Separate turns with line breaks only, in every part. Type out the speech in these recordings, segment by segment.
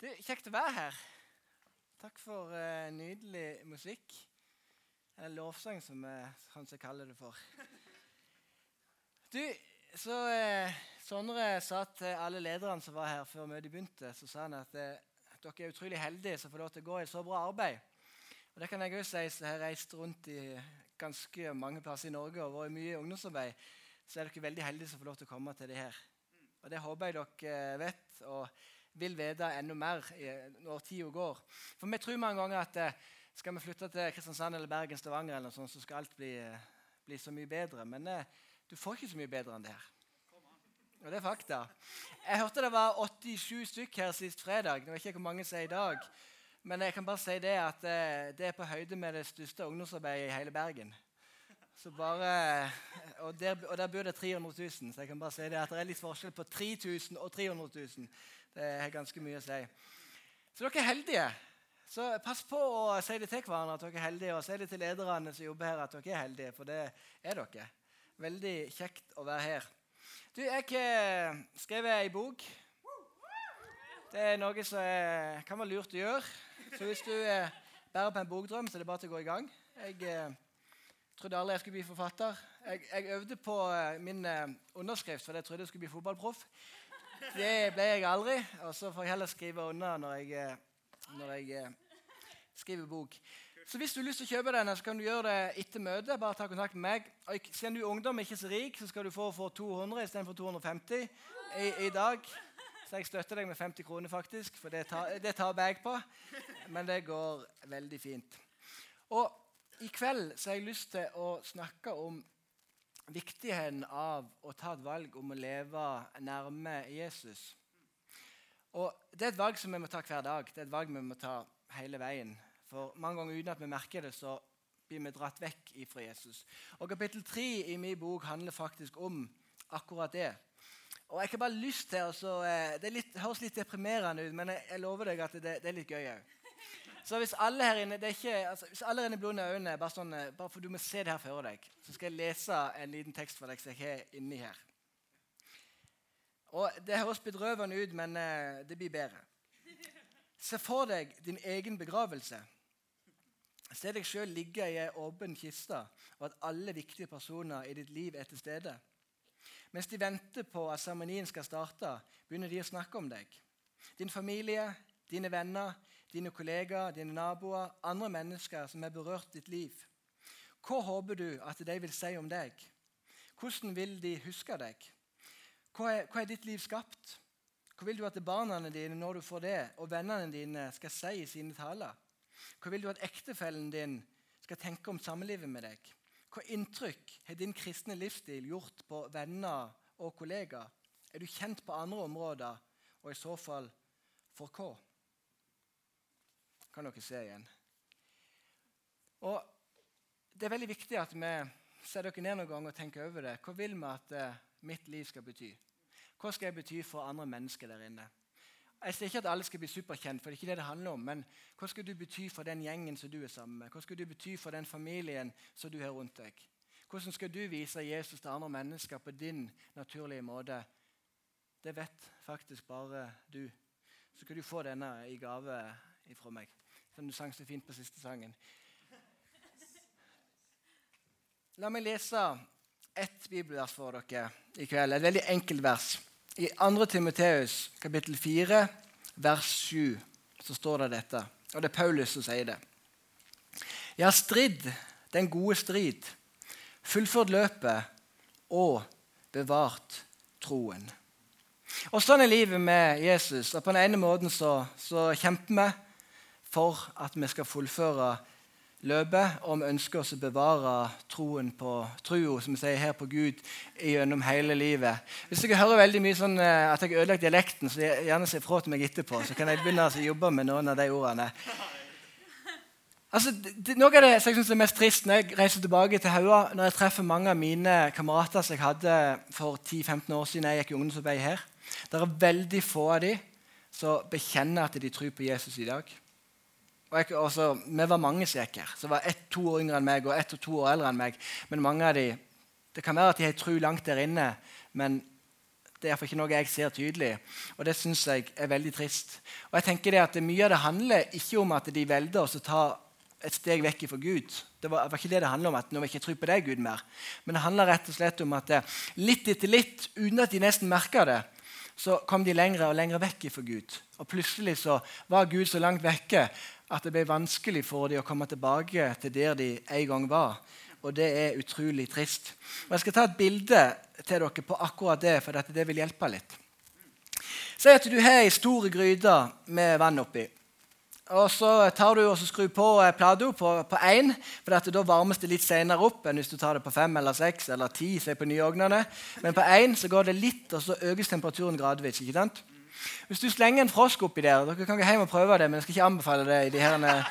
Det er Kjekt å være her. Takk for uh, nydelig musikk. Eller lovsang, som vi kanskje kaller det for. Du, så uh, Sondre sa til alle lederne som var her før møtet begynte, så sa han at uh, dere er utrolig heldige som får lov til å gå i så bra arbeid. Og det kan jeg òg si, Jeg har reist rundt i ganske mange plasser i Norge og vært mye ungdomsarbeid. Så er dere veldig heldige som får lov til å komme til det her. Og Det håper jeg dere vet. og vil vite enda mer når tida går. For vi tror mange ganger at eh, skal vi flytte til Kristiansand eller Bergen, Stavanger, eller sånt, så skal alt bli, eh, bli så mye bedre. Men eh, du får ikke så mye bedre enn det her. Og det er fakta. Jeg hørte det var 87 stykk her sist fredag. Nå vet ikke hvor mange som er i dag. Men jeg kan bare si det at det er på høyde med det største ungdomsarbeidet i hele Bergen. Bare, og, der, og, der, bor det 300 000, så jeg kan bare si det at det er litt forskjell på 3000 og 300 000. Det er ganske mye å si. Så dere er heldige. Så pass på å si det til hverandre at dere er heldige, og si det til lederne som jobber her, at dere er heldige, for det er dere. Veldig kjekt å være her. Du, jeg har skrevet ei bok. Det er noe som kan være lurt å gjøre. Så hvis du bærer på en bokdrøm, så er det bare til å gå i gang. Jeg eh, trodde aldri jeg skulle bli forfatter. Jeg, jeg øvde på eh, min eh, underskrift, for jeg trodde jeg skulle bli fotballproff. Det ble jeg aldri. Og så får jeg heller skrive unna når jeg, eh, når jeg eh, skriver bok. Så hvis du har lyst til å kjøpe denne, så kan du gjøre det etter møtet. Bare ta kontakt med meg. Og siden du er ungdom ikke så rik, så skal du få for 200 istedenfor 250 i, i, dag. Så jeg støtter deg med 50 kroner, faktisk, for det tar, det tar jeg på. Men det går veldig fint. Og i kveld så har jeg lyst til å snakke om viktigheten av å ta et valg om å leve nærme Jesus. Og Det er et valg som vi må ta hver dag. Det er et valg vi må ta hele veien. For mange ganger uten at vi merker det, så blir vi dratt vekk ifra Jesus. Og Kapittel 3 i min bok handler faktisk om akkurat det. Og jeg har bare lyst til altså, Det litt, høres litt deprimerende ut, men jeg, jeg lover deg at det, det er litt gøy òg. Så hvis alle her inne det er ikke, altså, hvis alle her inne blunder øynene, bare, sånn, eh, bare for du må se det her for deg, så skal jeg lese en liten tekst for deg som jeg har inni her. Og Det høres bedrøvende ut, men eh, det blir bedre. Se for deg din egen begravelse. Se deg sjøl ligge i ei åpen kiste, og at alle viktige personer i ditt liv er til stede. Mens de venter på at seremonien skal starte, begynner de å snakke om deg. Din familie, dine venner, dine kollegaer, dine naboer, andre mennesker som har berørt ditt liv. Hva håper du at de vil si om deg? Hvordan vil de huske deg? Hva er, hva er ditt liv skapt? Hva vil du at barna dine når du får det, og vennene dine skal si i sine taler? Hva vil du at ektefellen din skal tenke om samlivet med deg? Hva inntrykk har din kristne livsstil gjort på venner og kollegaer? Er du kjent på andre områder, og i så fall for hva? Kan dere se igjen. Og Det er veldig viktig at vi ser dere ned noen gang og tenker over det. Hva vil vi at uh, mitt liv skal bety? Hva skal jeg bety for andre mennesker der inne? Jeg sier ikke at alle skal bli superkjent, for det er ikke det det handler om. Men hva skal du bety for den gjengen som du er sammen med? Hva skal du bety for den familien som du har rundt deg? Hvordan skal du vise Jesus til andre mennesker på din naturlige måte? Det vet faktisk bare du. Så skal du få denne i gave ifra meg som du sang så fint på siste sangen. La meg lese ett bibelvers for dere i kveld. Et veldig enkelt vers. I 2. Timoteus kapittel 4, vers 7, så står det dette. Og det er Paulus som sier det. Jeg har stridd den gode strid, fullført løpet og bevart troen. Og Sånn er livet med Jesus. Og På den ene måten så, så kjemper vi for at vi skal fullføre løpet, og vi ønsker oss å bevare troen på trua, som vi sier her på Gud, gjennom hele livet. Hvis dere hører veldig mye sånn eh, at jeg har ødelagt dialekten, så gjerne si ifra til meg etterpå, så kan jeg begynne å jobbe med noen av de ordene. Altså, det, noe av det som jeg synes er mest trist når jeg reiser tilbake til Haua, når jeg treffer mange av mine kamerater som jeg hadde for 10-15 år siden jeg gikk i ungdomsarbeid her Det er veldig få av dem som bekjenner at de tror på Jesus i dag. Og jeg, også, vi var mange sekker. Så var ett-to år yngre enn meg og ett og to år eldre enn meg. Men mange av de, det kan være at de har tru langt der inne, men Det er iallfall ikke noe jeg ser tydelig, og det syns jeg er veldig trist. Og jeg tenker det at Mye av det handler ikke om at de velger å ta et steg vekk fra Gud. Det var, var, ikke det det handler om, at nå vil jeg ikke tro på deg, Gud, mer. Men det handler rett og slett om at litt etter litt, uten at de nesten merka det, så kom de lengre og lengre vekk fra Gud. Og plutselig så var Gud så langt vekke at det ble vanskelig for dem å komme tilbake til der de en gang var. Og det er utrolig trist. Og Jeg skal ta et bilde til dere på akkurat det, for det vil hjelpe litt. Si at du har ei stor gryte med vann oppi. Og Så tar du og skrur på eh, plata på én, for da varmes det litt senere opp enn hvis du tar det på fem eller seks eller ti. på nye. Men på én går det litt, og så økes temperaturen gradvis. ikke sant? Hvis du slenger en frosk oppi der Dere kan gå hjem og prøve det, men jeg skal ikke anbefale det i de her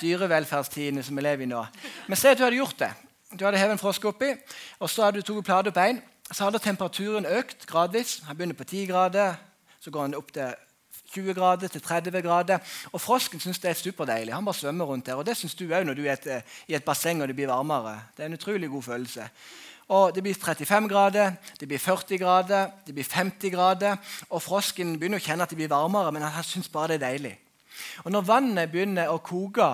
dyrevelferdstidene som vi lever i nå. Men se at du hadde gjort det. Du hadde hevet en frosk oppi, og så hadde du tatt plate opp én. Så hadde temperaturen økt gradvis. Han begynner på 10 grader, så går han opp til 20 grader til 30 grader. Og Frosken syns det er superdeilig. Han bare svømmer rundt der. Og det syns du òg når du er eh, i et basseng og det blir varmere. Det er en utrolig god følelse. Og Det blir 35 grader, det blir 40 grader, det blir 50 grader. Og frosken begynner å kjenne at det blir varmere, men han syns bare det er deilig. Og Når vannet begynner å koke,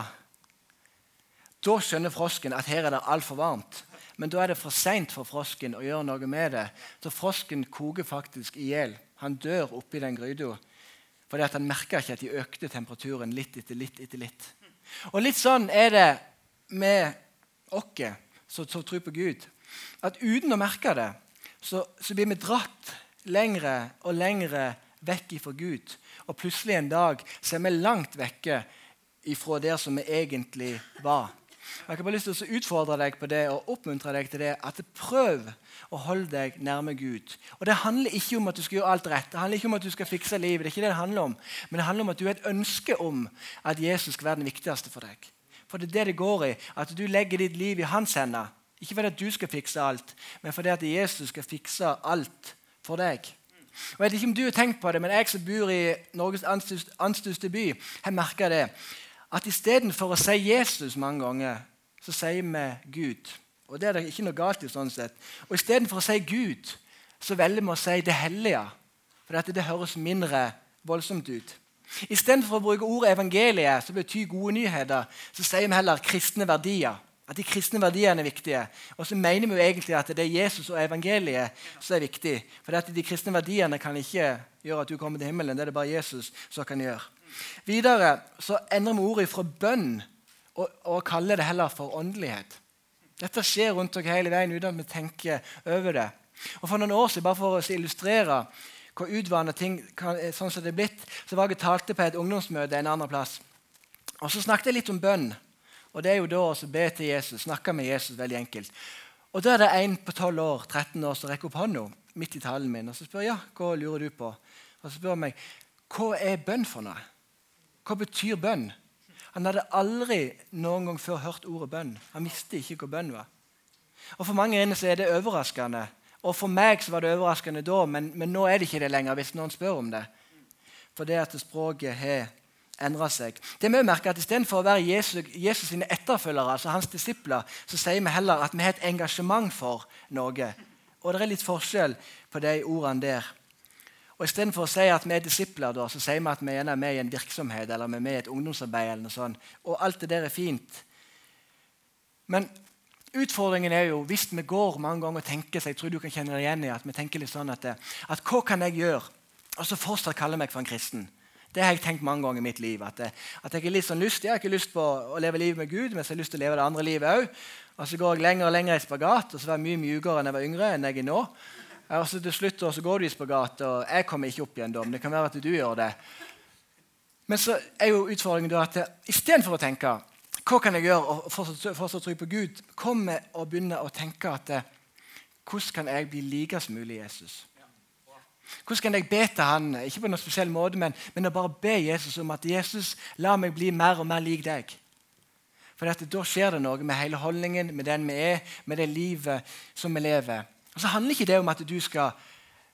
da skjønner frosken at her er det altfor varmt. Men da er det for seint for frosken å gjøre noe med det. Så frosken koker faktisk i hjel. Han dør oppi den gryta at han merka ikke at de økte temperaturen litt etter litt etter litt. Og litt sånn er det med oss som tror på Gud. At uten å merke det, så, så blir vi dratt lengre og lengre vekk ifra Gud. Og plutselig en dag så er vi langt vekke ifra der som vi egentlig var. Jeg har bare lyst til å utfordre deg på det og oppmuntre deg til det. at Prøv å holde deg nærme Gud. Og Det handler ikke om at du skal gjøre alt rett. Det handler ikke om at du skal fikse livet. det er ikke det det handler om. Men det handler om at du har et ønske om at Jesus skal være den viktigste for deg. For det er det det går i. At du legger ditt liv i hans hender. Ikke fordi at du skal fikse alt, men fordi at Jesus skal fikse alt for deg. Og Jeg vet ikke om du har tenkt på det, men jeg som bor i Norges anstørste by, har merka det. At istedenfor å si Jesus mange ganger, så sier vi Gud. Og det er det ikke noe galt i. sånn sett. Og Istedenfor å si Gud, så velger vi å si det hellige. For det høres mindre voldsomt ut. Istedenfor å bruke ordet evangeliet, som betyr gode nyheter, så sier vi heller kristne verdier. At de kristne verdiene er viktige. Og så mener vi jo egentlig at det er Jesus og evangeliet som er viktig. For at de kristne verdiene kan ikke gjøre at du kommer til himmelen. Det er det bare Jesus som kan gjøre. Videre så endrer vi ordet fra bønn og, og kaller det heller for åndelighet. Dette skjer rundt dere hele veien uten at vi tenker over det. Og For noen år siden, bare for å illustrere hvor utvannet ting kan, sånn som det er blitt, så var jeg talte på et ungdomsmøte en annen plass. Og Så snakket jeg litt om bønn. Og Det er jo da å be til Jesus, snakke med Jesus veldig enkelt. Og Da er det en på 12 år, 13 år som rekker opp hånda midt i talen min og så spør ja, hva lurer du på. Og så spør han meg hva er bønn for noe. Hva betyr bønn? Han hadde aldri noen gang før hørt ordet bønn. Han visste ikke hva bønn var. Og For mange inne så er det overraskende. Og For meg så var det overraskende da, men, men nå er det ikke det lenger hvis noen spør om det. For det at språket har endra seg. Det vi merker at Istedenfor å være Jesus, Jesus sine etterfølgere, altså hans disipler, så sier vi heller at vi har et engasjement for noe. Og det er litt forskjell på de ordene der. Og Istedenfor å si at vi er disipler, da, så sier vi at vi er med i en virksomhet eller vi er med i et ungdomsarbeid. eller noe sånt. Og alt det der er fint. Men utfordringen er jo hvis vi går mange ganger og tenker så jeg tror du kan kjenne deg igjen i at vi tenker litt sånn at, at hva kan jeg gjøre? Og så fortsatt kalle meg for en kristen. Det har jeg tenkt mange ganger i mitt liv. At, at jeg, er litt sånn lystig. jeg har ikke lyst på å leve livet med Gud, men så har jeg lyst til å leve det andre livet òg. Og så går jeg lenger og lenger i spagat, og så var jeg mye mjukere enn jeg var yngre. enn jeg er nå. Og så til slutt så går du i spagat, og jeg kommer ikke opp igjen da. Men det kan være at du gjør det. Men så er jo utfordringen da at istedenfor å tenke hva kan jeg gjøre for å tro på Gud, kom med å begynne å tenke at hvordan kan jeg bli likest mulig Jesus? Hvordan kan jeg be til han? Ikke på noen spesiell måte, men, men å bare be Jesus om at Jesus, la meg bli mer og mer lik deg. For da skjer det noe med hele holdningen, med den vi er, med det livet som vi lever. Og så handler ikke det om at du skal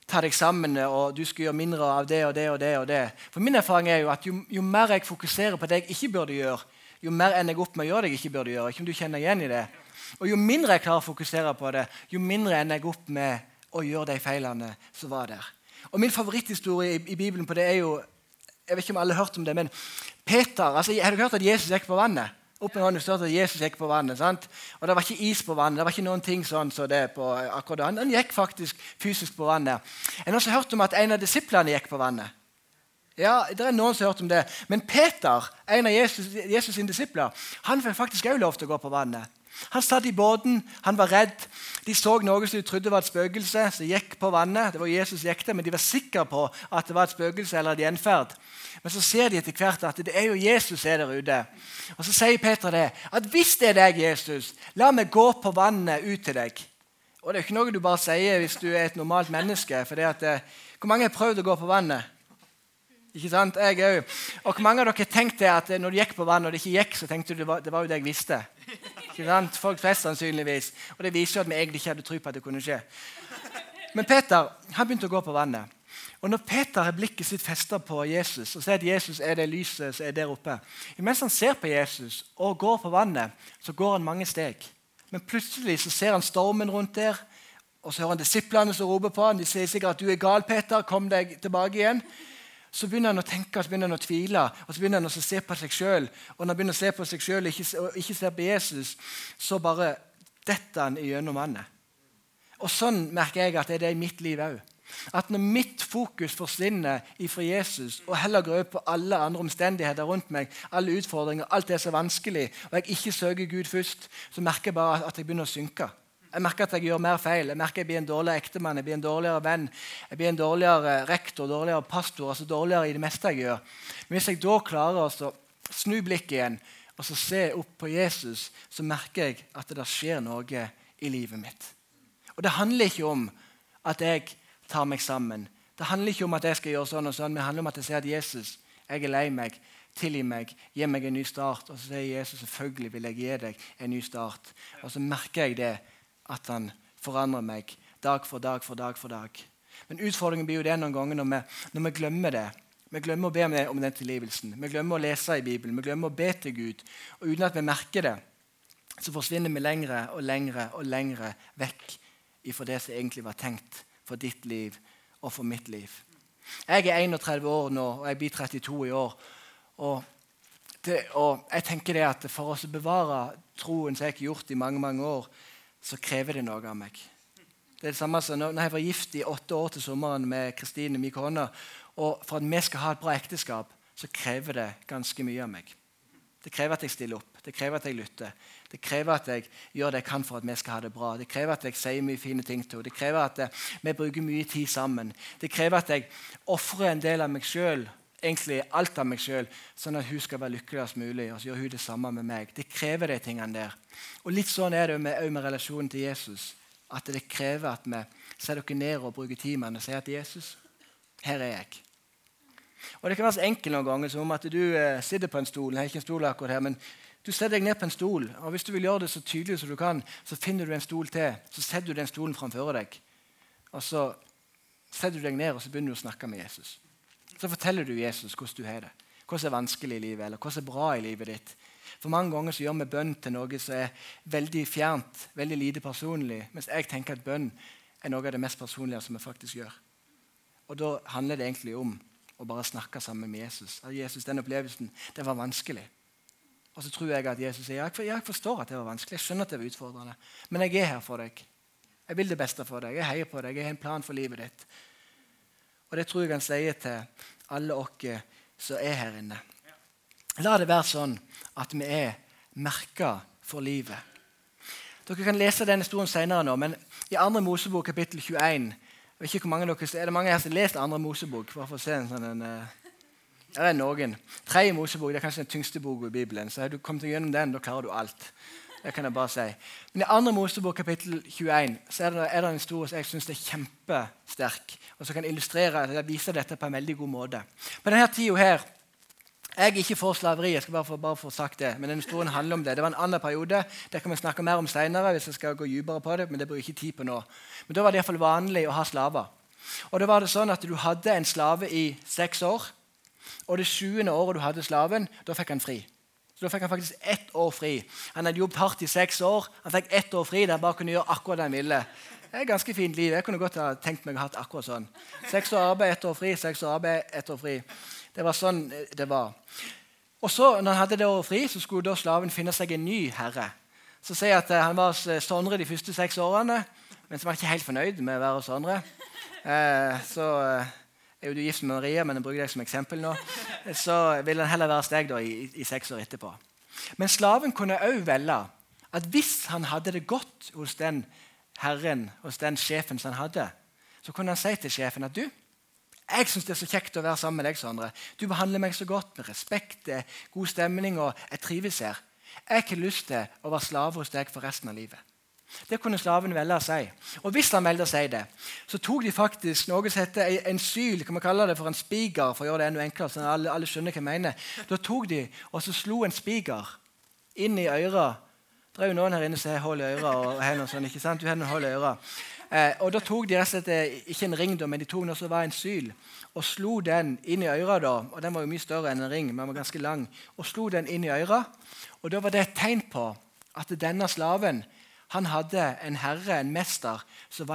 ta deg sammen og du skal gjøre mindre av det og det. og det og det. For Min erfaring er jo at jo, jo mer jeg fokuserer på det jeg ikke burde gjøre, jo mer ender jeg opp med å gjøre det jeg ikke burde gjøre. Ikke om du kjenner igjen i det. Og Jo mindre jeg klarer å fokusere på det, jo mindre ender jeg opp med å gjøre de feilene som var der. Og Min favoritthistorie i, i Bibelen på det er jo Jeg vet ikke om alle har hørt om det, men Peter altså, Har dere hørt at Jesus gikk på vannet? Opp med hånden står det at Jesus gikk på vannet. sant? Og Det var ikke is på vannet. det var ikke noen ting sånn så det på akkurat Han, han gikk faktisk fysisk på vannet. En har også hørt om at en av disiplene gikk på vannet. Ja, det er noen som har hørt om det. Men Peter, en av Jesus, Jesus sine disipler, han fikk faktisk også lov til å gå på vannet. Han satt i båten, han var redd. De så noe som de trodde var et spøkelse, som gikk på vannet. Det var Jesus gikk det, Men de var sikre på at det var et spøkelse eller et gjenferd. Men så ser de etter hvert at det er jo Jesus er der ute. Og Så sier Peter det. At hvis det er deg, Jesus, la meg gå på vannet ut til deg. Og Det er ikke noe du bare sier hvis du er et normalt menneske. for det at, eh, Hvor mange har prøvd å gå på vannet? Ikke sant? Jeg òg. Og hvor mange av dere tenkte at når du gikk på vann og det ikke gikk, så tenkte du det det var jo det jeg visste? Ikke sant? Folk flest sannsynligvis. Og det viser jo at vi egentlig ikke hadde tro på at det kunne skje. Men Peter han begynte å gå på vannet. Og Når Peter har blikket sitt festa på Jesus og ser at Jesus er det lyset som er der oppe Mens han ser på Jesus og går på vannet, så går han mange steg. Men plutselig så ser han stormen rundt der, og så hører han disiplene som roper på han. De sier sikkert at 'du er gal, Peter, kom deg tilbake igjen' så begynner han å tenke så begynner han å tvile og så begynner han å se på seg sjøl. Og når han begynner å se på seg sjøl og og ikke ser på Jesus, så bare detter han gjennom vannet. Og Sånn merker jeg at det er det i mitt liv òg. At når mitt fokus forsvinner ifra Jesus og heller går over på alle andre omstendigheter rundt meg, alle utfordringer, alt det som er vanskelig, og jeg ikke søker Gud først, så merker jeg bare at jeg begynner å synke. Jeg merker at jeg gjør mer feil. Jeg merker jeg blir en dårligere ektemann, jeg blir en dårligere venn, jeg blir en dårligere rektor, dårligere pastor, altså dårligere i det meste jeg gjør. Men hvis jeg da klarer å snu blikket igjen og så se opp på Jesus, så merker jeg at det skjer noe i livet mitt. Og Det handler ikke om at jeg tar meg sammen. Det handler ikke om at jeg skal gjøre sånn og sånn, men det handler om at jeg sier at Jesus, jeg er lei meg. Tilgi meg, gi meg en ny start. Og så sier Jesus selvfølgelig vil jeg gi deg en ny start. Og så merker jeg det at han forandrer meg dag for dag for dag. for dag. Men utfordringen blir jo det noen ganger når vi, når vi glemmer det. Vi glemmer å be om, den tilgivelsen. Vi glemmer å lese i Bibelen. Vi glemmer å be til Gud. Og uten at vi merker det, så forsvinner vi lengre og lengre og lengre vekk ifra det som egentlig var tenkt for ditt liv og for mitt liv. Jeg er 31 år nå, og jeg blir 32 i år. Og, det, og jeg tenker det at For oss å bevare troen som jeg har gjort i mange mange år, så krever det noe av meg. Det er det samme som når jeg var gift i åtte år til sommeren med Kristine, min kone. Og for at vi skal ha et bra ekteskap, så krever det ganske mye av meg. Det krever at jeg stiller opp, det krever at jeg lytter. Det krever at jeg gjør det jeg kan for at vi skal ha det bra. Det krever at jeg sier mye fine ting til henne. Det krever at eh, vi bruker mye tid sammen. Det krever at jeg ofrer en del av meg sjøl egentlig alt av meg sjøl, sånn at hun skal være lykkeligst mulig. Og så gjør hun det samme med meg. Det krever de tingene der. Og litt sånn er det med, med relasjonen til Jesus. At det krever at vi setter dere ned og bruker timene og sier til Jesus, her er jeg. Og Det kan være så enkelt noen ganger som at du eh, sitter på en stol. Jeg har ikke en stol akkurat her, men Du setter deg ned på en stol, og hvis du vil gjøre det så tydelig som du kan, så finner du en stol til. Så setter du den stolen framfor deg. Og så setter du deg ned og så begynner du å snakke med Jesus. Så forteller du Jesus hvordan du har det. Hva som er vanskelig i livet, eller hva som er bra i livet ditt. For Mange ganger så gjør vi bønn til noe som er veldig fjernt, veldig lite personlig. Mens jeg tenker at bønn er noe av det mest personlige som vi faktisk gjør. Og Da handler det egentlig om å bare snakke sammen med Jesus. At Jesus, Den opplevelsen det var vanskelig. Og så tror jeg at Jesus sier ja, jeg forstår at det var vanskelig. Jeg skjønner at det var utfordrende. Men jeg er her for deg. Jeg vil det beste for deg. Jeg heier på deg. Jeg har en plan for livet ditt. Og det tror jeg han sier til alle oss som er her inne. La det være sånn at vi er merka for livet. Dere kan lese denne historien senere, nå, men i 2. Mosebok kapittel 21 jeg vet ikke hvor mange dere, Er det mange her som har lest 2. Mosebok? Bare for å se en sånn en, Det er noen. Tredje Mosebok det er kanskje den tyngste boka i Bibelen. så har du kommet gjennom den, da klarer du alt. Det kan jeg bare si. Men I 2. Mosebok kapittel 21 så er det, er det en historie som jeg syns er kjempesterk, og som kan illustrere, jeg viser dette på en veldig god måte. På denne tida her jeg er ikke for slaveri, jeg skal bare få, bare få sagt det, men denne historien handler om det. Det var en annen periode. Det kan vi snakke mer om senere, hvis jeg skal gå dypere på det, men det bruker ikke tid på nå. Men Da var det iallfall vanlig å ha slaver. Og da var det sånn at Du hadde en slave i seks år, og det sjuende året du hadde slaven, da fikk han fri. Så Da fikk han faktisk ett år fri. Han hadde jobbet hardt i seks år. Han fikk ett år fri der han bare kunne gjøre akkurat det han ville. Det er et ganske fint liv. Jeg kunne godt ha tenkt meg å ha hatt akkurat sånn. Seks år arbeid, ett år fri. Seks år arbeid, ett år fri. Det var sånn det var. Og så, når han hadde det året fri, så skulle da slaven finne seg en ny herre. Så sier jeg at eh, Han var hos Sondre de første seks årene, men så var han ikke helt fornøyd med å være hos Sondre. Eh, så eh, er jo du gift med Maria, men jeg bruker deg som eksempel nå. Så vil han heller være hos deg da, i, i, seks år etterpå. Men slaven kunne òg velge at hvis han hadde det godt hos den herren, hos den sjefen som han hadde, så kunne han si til sjefen at du, jeg syns det er så kjekt å være sammen med deg, Sondre. Du behandler meg så godt, med respekt, god stemning, og jeg trives her. Jeg har ikke lyst til å være slave hos deg for resten av livet. Det kunne slaven velge å si. Og hvis han velger å si det, så tok de faktisk noe som heter en syl, kan man kalle det for en spiger, for å gjøre det enda enklere, så alle, alle skjønner hva jeg mener. Da tok de og så slo en spiger inn i øret. Det er jo noen her inne som har hull i øret. og har noe sånt, ikke sant? Du har noen hull i øret. Eh, og Da tok de rett og slett eh, ikke en ring, men de tok noe som var en syl, og slo den inn i øret. da, og Den var jo mye større enn en ring, men den var ganske lang. og slo den inn i øret. Og Da var det et tegn på at denne slaven han hadde en herre, en mester, som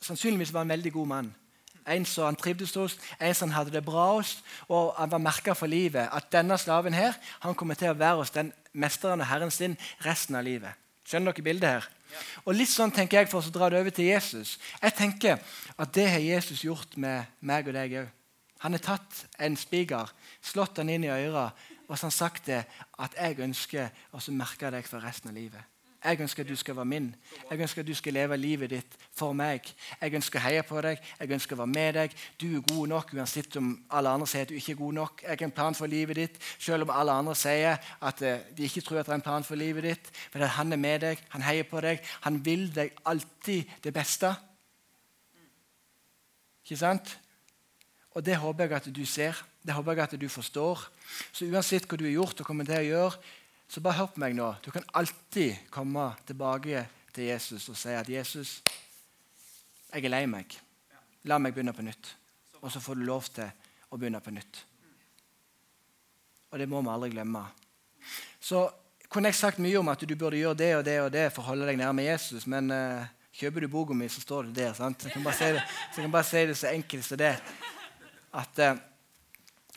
sannsynligvis var en veldig god mann. En som han trivdes hos, en som han hadde det bra hos, og han var merka for livet. At denne slaven her, han kommer til å være hos den mesteren og herren sin resten av livet. Skjønner dere bildet her? Og litt sånn tenker jeg for å dra det over til Jesus. Jeg tenker at Det har Jesus gjort med meg og deg òg. Han har tatt en spiger, slått den inn i øret og så har han sagt det at jeg ønsker å merke deg for resten av livet. Jeg ønsker at du skal være min. Jeg ønsker at du skal leve livet ditt for meg. Jeg ønsker å heie på deg, jeg ønsker å være med deg. Du er god nok uansett om alle andre sier at du ikke er god nok. Jeg har en plan for livet ditt, selv om alle andre sier at eh, de ikke tror at det er en plan for livet ditt. Men at han er med deg, han heier på deg, han vil deg alltid det beste. Ikke sant? Og det håper jeg at du ser. Det håper jeg at du forstår. Så uansett hva du har gjort og kommer til å gjøre, så bare hør på meg nå. Du kan alltid komme tilbake til Jesus og si at 'Jesus, jeg er lei meg. La meg begynne på nytt.' Og så får du lov til å begynne på nytt. Og det må vi aldri glemme. Så kunne jeg sagt mye om at du burde gjøre det og det og det for å holde deg nærme Jesus, men uh, kjøper du boka mi, så står det der. sant? Så jeg kan bare si det så, det så enkelt som det. At, uh,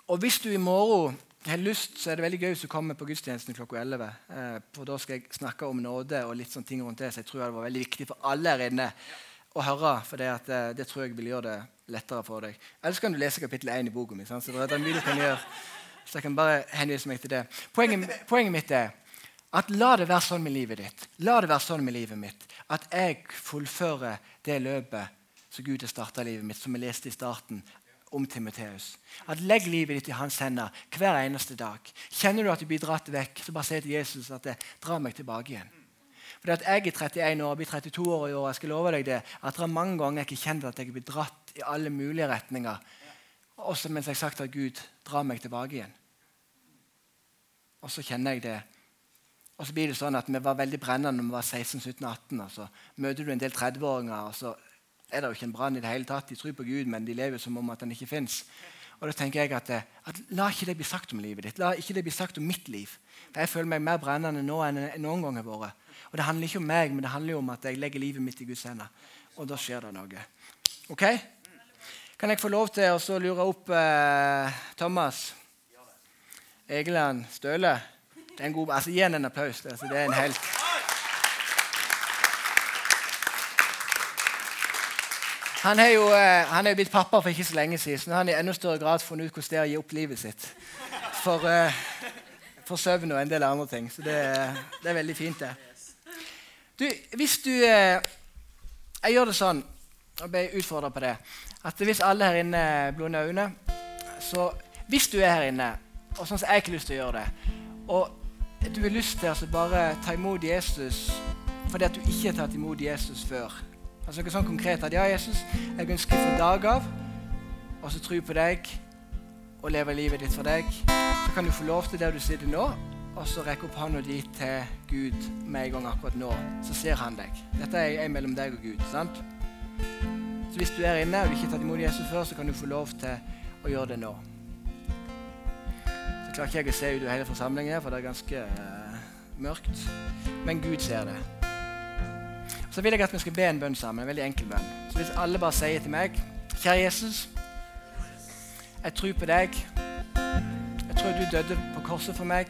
og hvis du i morgen har lyst, så er det veldig gøy hvis du kommer på gudstjenesten klokka 11. Eh, for Da skal jeg snakke om nåde og litt sånne ting rundt det. Så jeg tror det var veldig viktig for alle her inne å høre. For det, at, eh, det tror jeg vil gjøre det lettere for deg. Ellers kan du lese kapittel 1 i boka mi. Så det er mye du kan gjøre. Så jeg kan bare henvise meg til det. Poenget, poenget mitt er at la det være sånn med livet ditt. La det være sånn med livet mitt at jeg fullfører det løpet som Gud har starta livet mitt, som vi leste i starten om Timoteus. At Legg livet ditt i hans hender hver eneste dag. Kjenner du at du blir dratt vekk, så bare si til Jesus at det drar meg tilbake igjen. Fordi at Jeg er 31 år, blir 32 år i år. Jeg skal love deg det, at det er mange ganger jeg ikke kjent at jeg blir dratt i alle mulige retninger. Også mens jeg har sagt at Gud drar meg tilbake igjen. Og så kjenner jeg det. Og så blir det sånn at Vi var veldig brennende når vi var 16-17-18. Så møter du en del 30-åringer, og så er det jo ikke en brann i det hele tatt. De tror på Gud, men de lever som om at den ikke fins. Og da tenker jeg at, eh, at, La ikke det bli sagt om livet ditt. La ikke det bli sagt om mitt liv. For Jeg føler meg mer brennende nå enn noen gang har vært. Og Det handler ikke om meg, men det handler om at jeg legger livet mitt i Guds hender. Og da skjer det noe. Ok? Kan jeg få lov til å lure opp eh, Thomas? Egeland Støle? Det er en god, altså Gi ham en applaus. Altså, det er en helt. Han er jo eh, han er blitt pappa for ikke så lenge siden, så nå har han i enda større grad funnet ut hvordan det er å gi opp livet sitt for, uh, for søvn og en del andre ting. Så det, det er veldig fint, det. Du, hvis du uh, Jeg gjør det sånn, og ble utfordra på det, at hvis alle her inne blunder øynene Så hvis du er her inne, og sånn som jeg ikke har lyst til å gjøre det, og du har lyst til å altså bare ta imot Jesus fordi at du ikke har tatt imot Jesus før Altså noe sånn konkret at ja, Jesus, jeg ønsker fra dag av så tro på deg og leve livet ditt for deg. Så kan du få lov til der du sitter nå, og så rekke opp hånda di til Gud med en gang akkurat nå. Så ser han deg. Dette er jeg mellom deg og Gud. sant? Så hvis du er inne og du ikke har tatt imot Jesus før, så kan du få lov til å gjøre det nå. Så klarer ikke jeg å se ut i hele forsamlingen, for det er ganske uh, mørkt. Men Gud ser det. Så vil jeg at vi skal be en bønn sammen. En veldig enkel bønn. Så hvis alle bare sier til meg Kjære Jesus. Jeg tror på deg. Jeg tror du døde på korset for meg.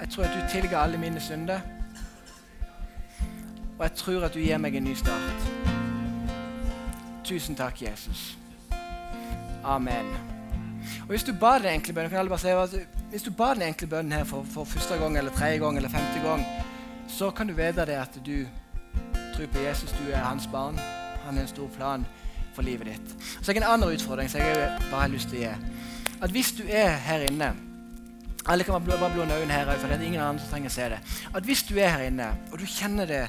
Jeg tror at du tilga alle mine synder. Og jeg tror at du gir meg en ny start. Tusen takk, Jesus. Amen. Og Hvis du ba den enkle bønnen, kan alle bare si at hvis du ba den enkle bønnen her for, for første gang eller tredje gang eller femte gang, så kan du vite det at du tror på Jesus, du er hans barn. Han har en stor plan for livet ditt. Så jeg har en annen utfordring som jeg bare har lyst til å gi. At hvis du er her inne Alle kan bare blå øynene her for det er ingen andre som trenger å se det. At hvis du er her inne, og du kjenner det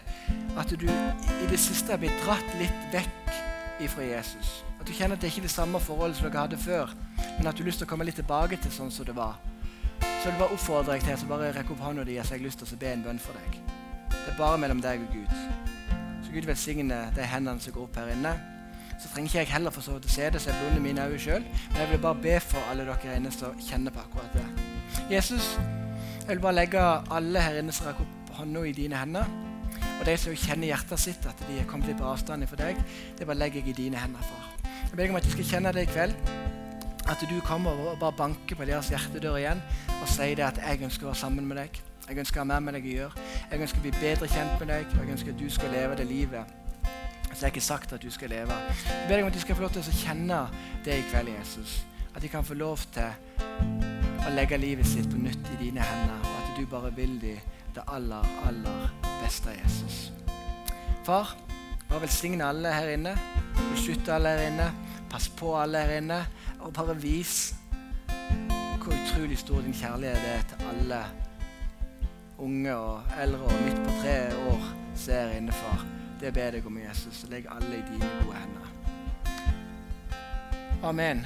at du i det siste har blitt dratt litt vekk ifra Jesus At du kjenner at det ikke er det samme forholdet som dere hadde før, men at du har lyst til å komme litt tilbake til sånn som det var, så vil jeg bare oppfordre deg til å bare rekke opp hånda di så jeg har lyst til å be en bønn for deg. Det er bare mellom deg og Gud. Så Gud velsigne de hendene som går opp her inne så trenger ikke jeg heller for så vidt å se det, så jeg blunder mine øyne sjøl. Men jeg vil bare be for alle dere inne som kjenner på akkurat det. Jesus, jeg vil bare legge alle her inne som rekker opp hånda i dine hender. Og de som kjenner hjertet sitt, at de er kommet litt på avstand for deg, det bare legger jeg i dine hender, far. Jeg ber deg om at de skal kjenne det i kveld. At du kommer og bare banker på deres hjertedør igjen og sier det at jeg ønsker å være sammen med deg. Jeg ønsker å ha mer med deg å gjøre. Jeg ønsker å bli bedre kjent med deg. Jeg ønsker at du skal leve det livet så jeg har ikke sagt at du skal leve. Jeg ber deg om at de skal få lov til å kjenne det i kveld, Jesus. At de kan få lov til å legge livet sitt på nytt i dine hender, og at du bare vil dem det aller, aller beste, Jesus. Far, bare velsigne alle her inne. Beskytte alle her inne. Pass på alle her inne. Og bare vis hvor utrolig stor din kjærlighet er til alle unge og eldre og midt på tre år ser innenfor. Det ber jeg om, Jesus. Legg alle i dine gode hender. Amen.